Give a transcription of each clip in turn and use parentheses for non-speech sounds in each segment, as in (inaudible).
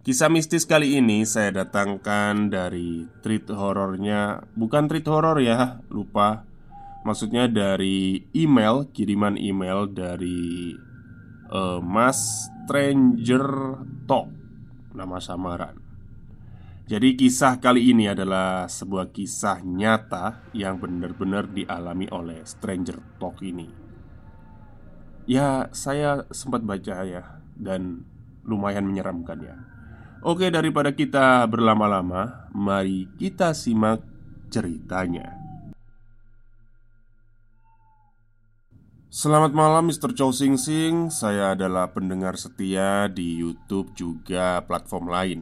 Kisah mistis kali ini saya datangkan dari treat horornya Bukan treat horor ya, lupa. Maksudnya dari email, kiriman email dari uh, Mas Stranger Talk Nama samaran. Jadi kisah kali ini adalah sebuah kisah nyata Yang benar-benar dialami oleh Stranger Talk ini. Ya, saya sempat baca ya Dan lumayan menyeramkan ya Oke, daripada kita berlama-lama, mari kita simak ceritanya. Selamat malam Mr. Chow Sing Sing Saya adalah pendengar setia di Youtube juga platform lain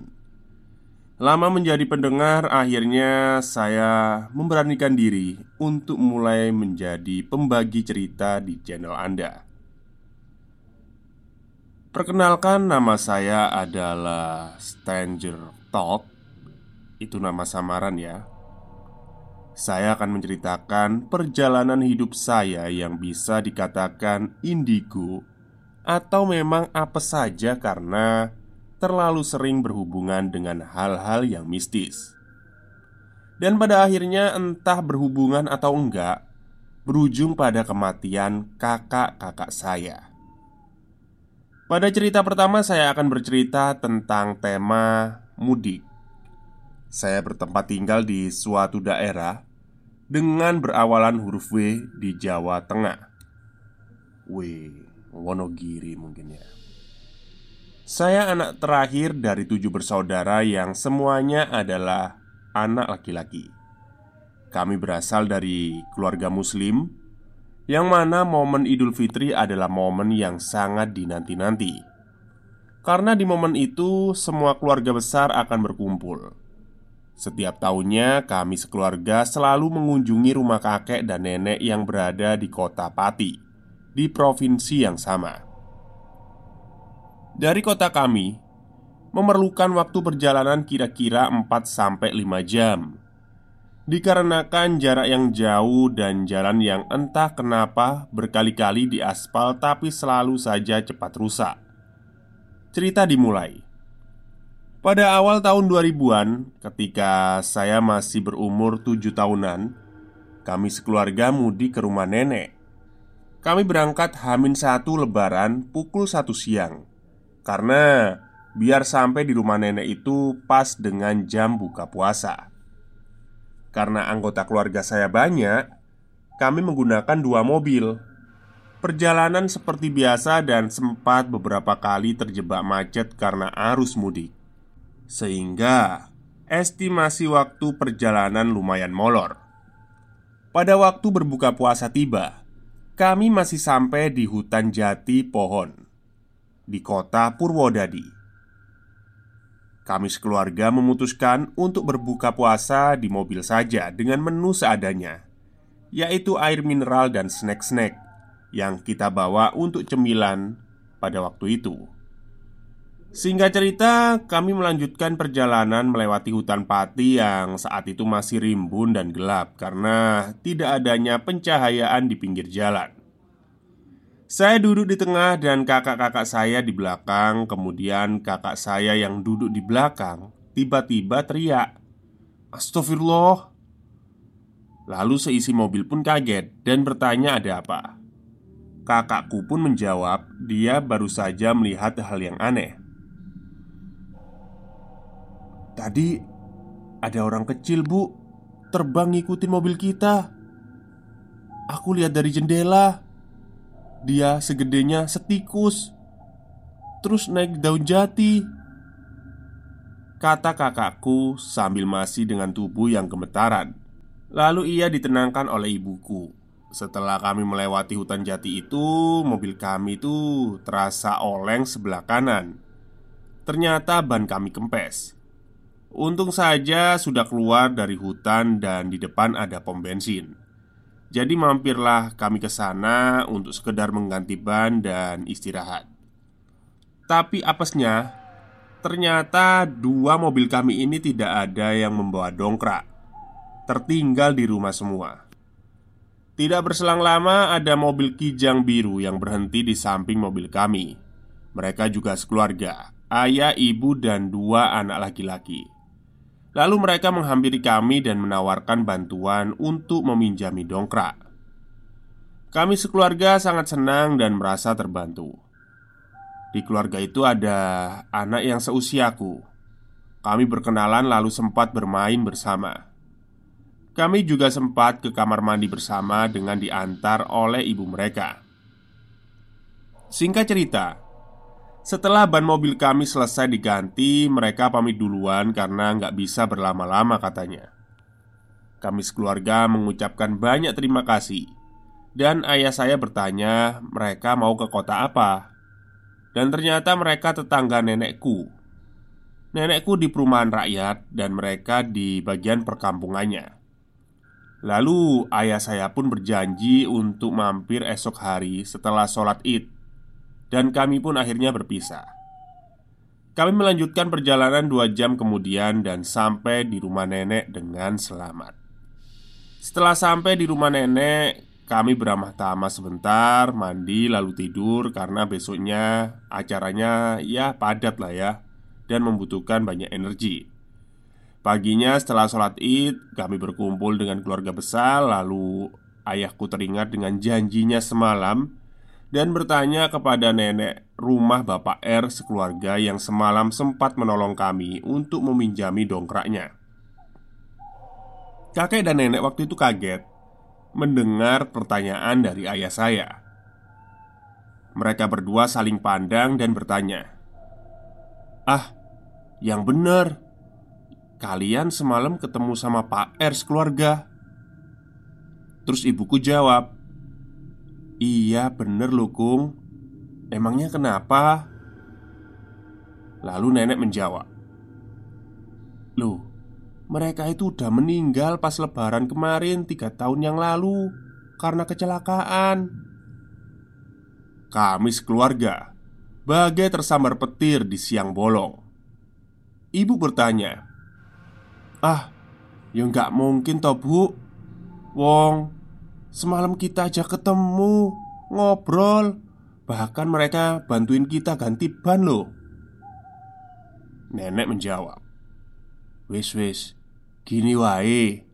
Lama menjadi pendengar akhirnya saya memberanikan diri Untuk mulai menjadi pembagi cerita di channel Anda Perkenalkan nama saya adalah Stranger Talk. Itu nama samaran ya. Saya akan menceritakan perjalanan hidup saya yang bisa dikatakan indigo Atau memang apa saja karena terlalu sering berhubungan dengan hal-hal yang mistis. Dan pada akhirnya entah berhubungan atau enggak Berujung pada kematian kakak-kakak saya pada cerita pertama, saya akan bercerita tentang tema mudik. Saya bertempat tinggal di suatu daerah dengan berawalan huruf W di Jawa Tengah. W, Wonogiri mungkin ya. Saya anak terakhir dari tujuh bersaudara yang semuanya adalah anak laki-laki. Kami berasal dari keluarga Muslim yang mana momen Idul Fitri adalah momen yang sangat dinanti-nanti. Karena di momen itu semua keluarga besar akan berkumpul. Setiap tahunnya kami sekeluarga selalu mengunjungi rumah kakek dan nenek yang berada di kota Pati Di provinsi yang sama. Dari kota kami Memerlukan waktu perjalanan kira-kira 4-5 jam Dikarenakan jarak yang jauh dan jalan yang entah kenapa berkali-kali di aspal tapi selalu saja cepat rusak. Cerita dimulai. Pada awal tahun 2000-an ketika saya masih berumur 7 tahunan Kami sekeluarga mudik ke rumah nenek. Kami berangkat Hamin satu lebaran pukul 1 siang Karena biar sampai di rumah nenek itu pas dengan jam buka puasa karena anggota keluarga saya banyak, kami menggunakan dua mobil. Perjalanan seperti biasa dan sempat beberapa kali terjebak macet karena arus mudik. Sehingga estimasi waktu perjalanan lumayan molor. Pada waktu berbuka puasa tiba, kami masih sampai di hutan jati pohon di kota Purwodadi. Kami sekeluarga memutuskan untuk berbuka puasa di mobil saja dengan menu seadanya, yaitu air mineral dan snack-snack yang kita bawa untuk cemilan pada waktu itu. Singkat cerita, kami melanjutkan perjalanan melewati hutan pati yang saat itu masih rimbun dan gelap karena tidak adanya pencahayaan di pinggir jalan. Saya duduk di tengah dan kakak-kakak saya di belakang Kemudian kakak saya yang duduk di belakang Tiba-tiba teriak Astagfirullah. Lalu seisi mobil pun kaget dan bertanya ada apa? Kakakku pun menjawab Dia baru saja melihat hal yang aneh. Tadi ada orang kecil bu. Terbang ngikutin mobil kita. Aku lihat dari jendela dia segedenya setikus. Terus naik daun jati. Kata kakakku sambil masih dengan tubuh yang gemetaran. Lalu ia ditenangkan oleh ibuku. Setelah kami melewati hutan jati itu Mobil kami itu terasa oleng sebelah kanan. Ternyata ban kami kempes. Untung saja sudah keluar dari hutan dan di depan ada pom bensin. Jadi mampirlah kami ke sana untuk sekedar mengganti ban dan istirahat. Tapi apesnya, ternyata dua mobil kami ini tidak ada yang membawa dongkrak. Tertinggal di rumah semua. Tidak berselang lama, ada mobil kijang biru yang berhenti di samping mobil kami. Mereka juga sekeluarga, ayah, ibu, dan dua anak laki-laki. Lalu mereka menghampiri kami dan menawarkan bantuan untuk meminjami dongkrak. Kami sekeluarga sangat senang dan merasa terbantu. Di keluarga itu ada anak yang seusiaku. Kami berkenalan lalu sempat bermain bersama. Kami juga sempat ke kamar mandi bersama dengan diantar oleh ibu mereka. Singkat cerita, setelah ban mobil kami selesai diganti, mereka pamit duluan karena nggak bisa berlama-lama katanya. Kami sekeluarga mengucapkan banyak terima kasih. Dan ayah saya bertanya mereka mau ke kota apa? Dan ternyata mereka tetangga nenekku. Nenekku di perumahan rakyat dan mereka di bagian perkampungannya. Lalu ayah saya pun berjanji untuk mampir esok hari setelah sholat id dan kami pun akhirnya berpisah. Kami melanjutkan perjalanan dua jam kemudian dan sampai di rumah nenek dengan selamat. Setelah sampai di rumah nenek, kami beramah tamah sebentar, mandi lalu tidur karena besoknya acaranya ya padat lah ya dan membutuhkan banyak energi. Paginya setelah sholat id, kami berkumpul dengan keluarga besar Lalu ayahku teringat dengan janjinya semalam dan bertanya kepada nenek rumah Bapak R sekeluarga yang semalam sempat menolong kami untuk meminjami dongkraknya. Kakek dan nenek waktu itu kaget mendengar pertanyaan dari ayah saya. Mereka berdua saling pandang dan bertanya, "Ah, yang benar, kalian semalam ketemu sama Pak R sekeluarga?" Terus ibuku jawab, Iya bener loh Kung Emangnya kenapa? Lalu nenek menjawab. Loh Mereka itu udah meninggal pas lebaran kemarin Tiga tahun yang lalu Karena kecelakaan. Kami sekeluarga Bagai tersambar petir di siang bolong. Ibu bertanya Ah, ya nggak mungkin toh bu. Wong, Semalam kita aja ketemu Ngobrol. Bahkan mereka bantuin kita ganti ban loh. Nenek menjawab Wis wis Gini wae.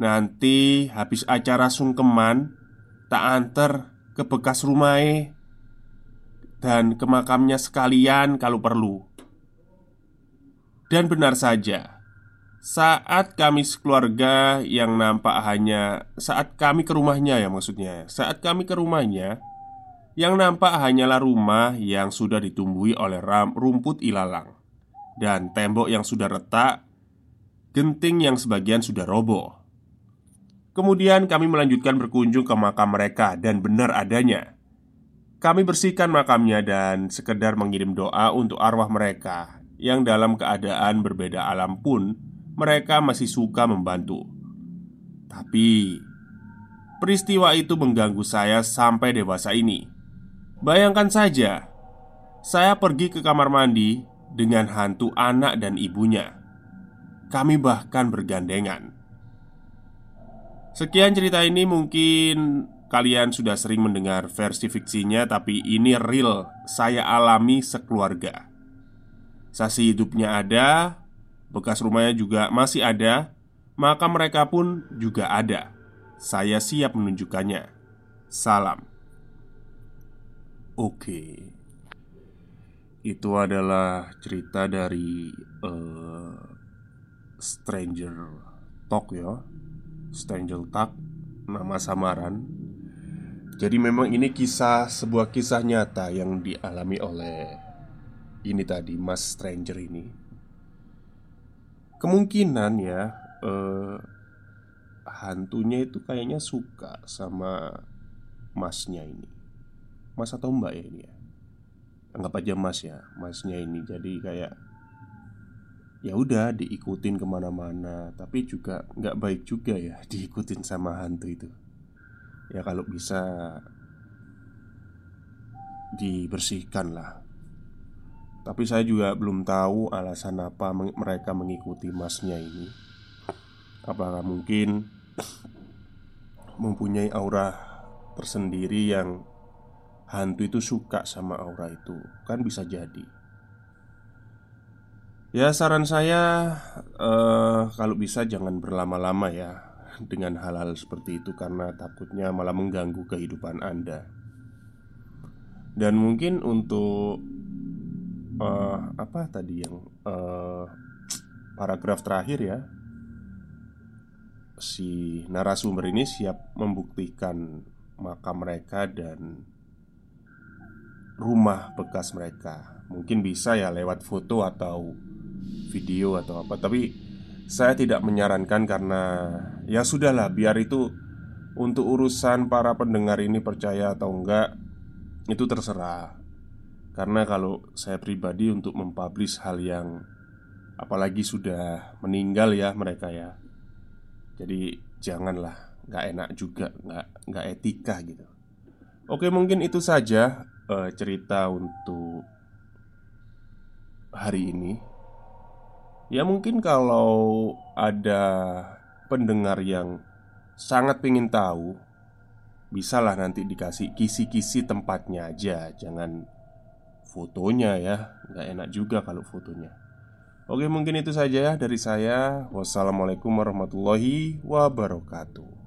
Nanti habis acara sungkeman Tak anter ke bekas rumahnya Dan ke makamnya sekalian kalau perlu. Dan benar saja saat kami sekeluarga yang nampak hanya Saat kami ke rumahnya ya maksudnya. Saat kami ke rumahnya Yang nampak hanyalah rumah yang sudah ditumbuhi oleh ram, rumput ilalang. Dan tembok yang sudah retak Genting yang sebagian sudah roboh. Kemudian kami melanjutkan berkunjung ke makam mereka Dan benar adanya. Kami bersihkan makamnya dan sekedar mengirim doa untuk arwah mereka Yang dalam keadaan berbeda alam pun mereka masih suka membantu. Tapi peristiwa itu mengganggu saya sampai dewasa ini. Bayangkan saja, saya pergi ke kamar mandi dengan hantu anak dan ibunya. Kami bahkan bergandengan. Sekian cerita ini mungkin kalian sudah sering mendengar versi fiksinya Tapi ini real saya alami sekeluarga Sasi hidupnya ada Bekas rumahnya juga masih ada Maka mereka pun juga ada. Saya siap menunjukkannya. Salam. Oke. Itu adalah cerita dari uh, Stranger Talk ya. Stranger Talk Nama samaran. Jadi memang ini kisah Sebuah kisah nyata yang dialami oleh Ini tadi Mas Stranger ini Kemungkinan ya eh, Hantunya itu kayaknya suka sama masnya ini. Mas atau mbak ya ini ya? Anggap aja mas ya Masnya ini. Jadi kayak ya udah diikutin ke mana-mana. Tapi juga nggak baik juga ya (laughs) diikutin sama hantu itu. Ya kalau bisa dibersihkan lah tapi saya juga belum tahu alasan apa mereka mengikuti masnya ini. Apakah mungkin (coughs) mempunyai aura tersendiri yang hantu itu suka sama aura itu? Kan bisa jadi. Ya saran saya uh, Kalau bisa jangan berlama-lama ya Dengan hal-hal seperti itu Karena takutnya malah mengganggu kehidupan Anda. Dan mungkin untuk uh, apa tadi yang uh, paragraf terakhir ya si narasumber ini siap membuktikan makam mereka dan rumah bekas mereka. Mungkin bisa ya lewat foto atau video atau apa, tapi saya tidak menyarankan karena ya sudahlah biar itu untuk urusan para pendengar ini percaya atau enggak itu terserah. Karena kalau saya pribadi untuk mempublish hal yang Apalagi sudah meninggal ya mereka ya. Jadi janganlah Nggak enak juga Nggak, nggak etika gitu. Oke mungkin itu saja uh, cerita untuk hari ini. Ya mungkin kalau ada pendengar yang sangat ingin tahu Bisalah nanti dikasih kisi-kisi tempatnya aja. Jangan fotonya ya. Nggak enak juga kalau fotonya. Oke mungkin itu saja ya dari saya. Wassalamualaikum warahmatullahi wabarakatuh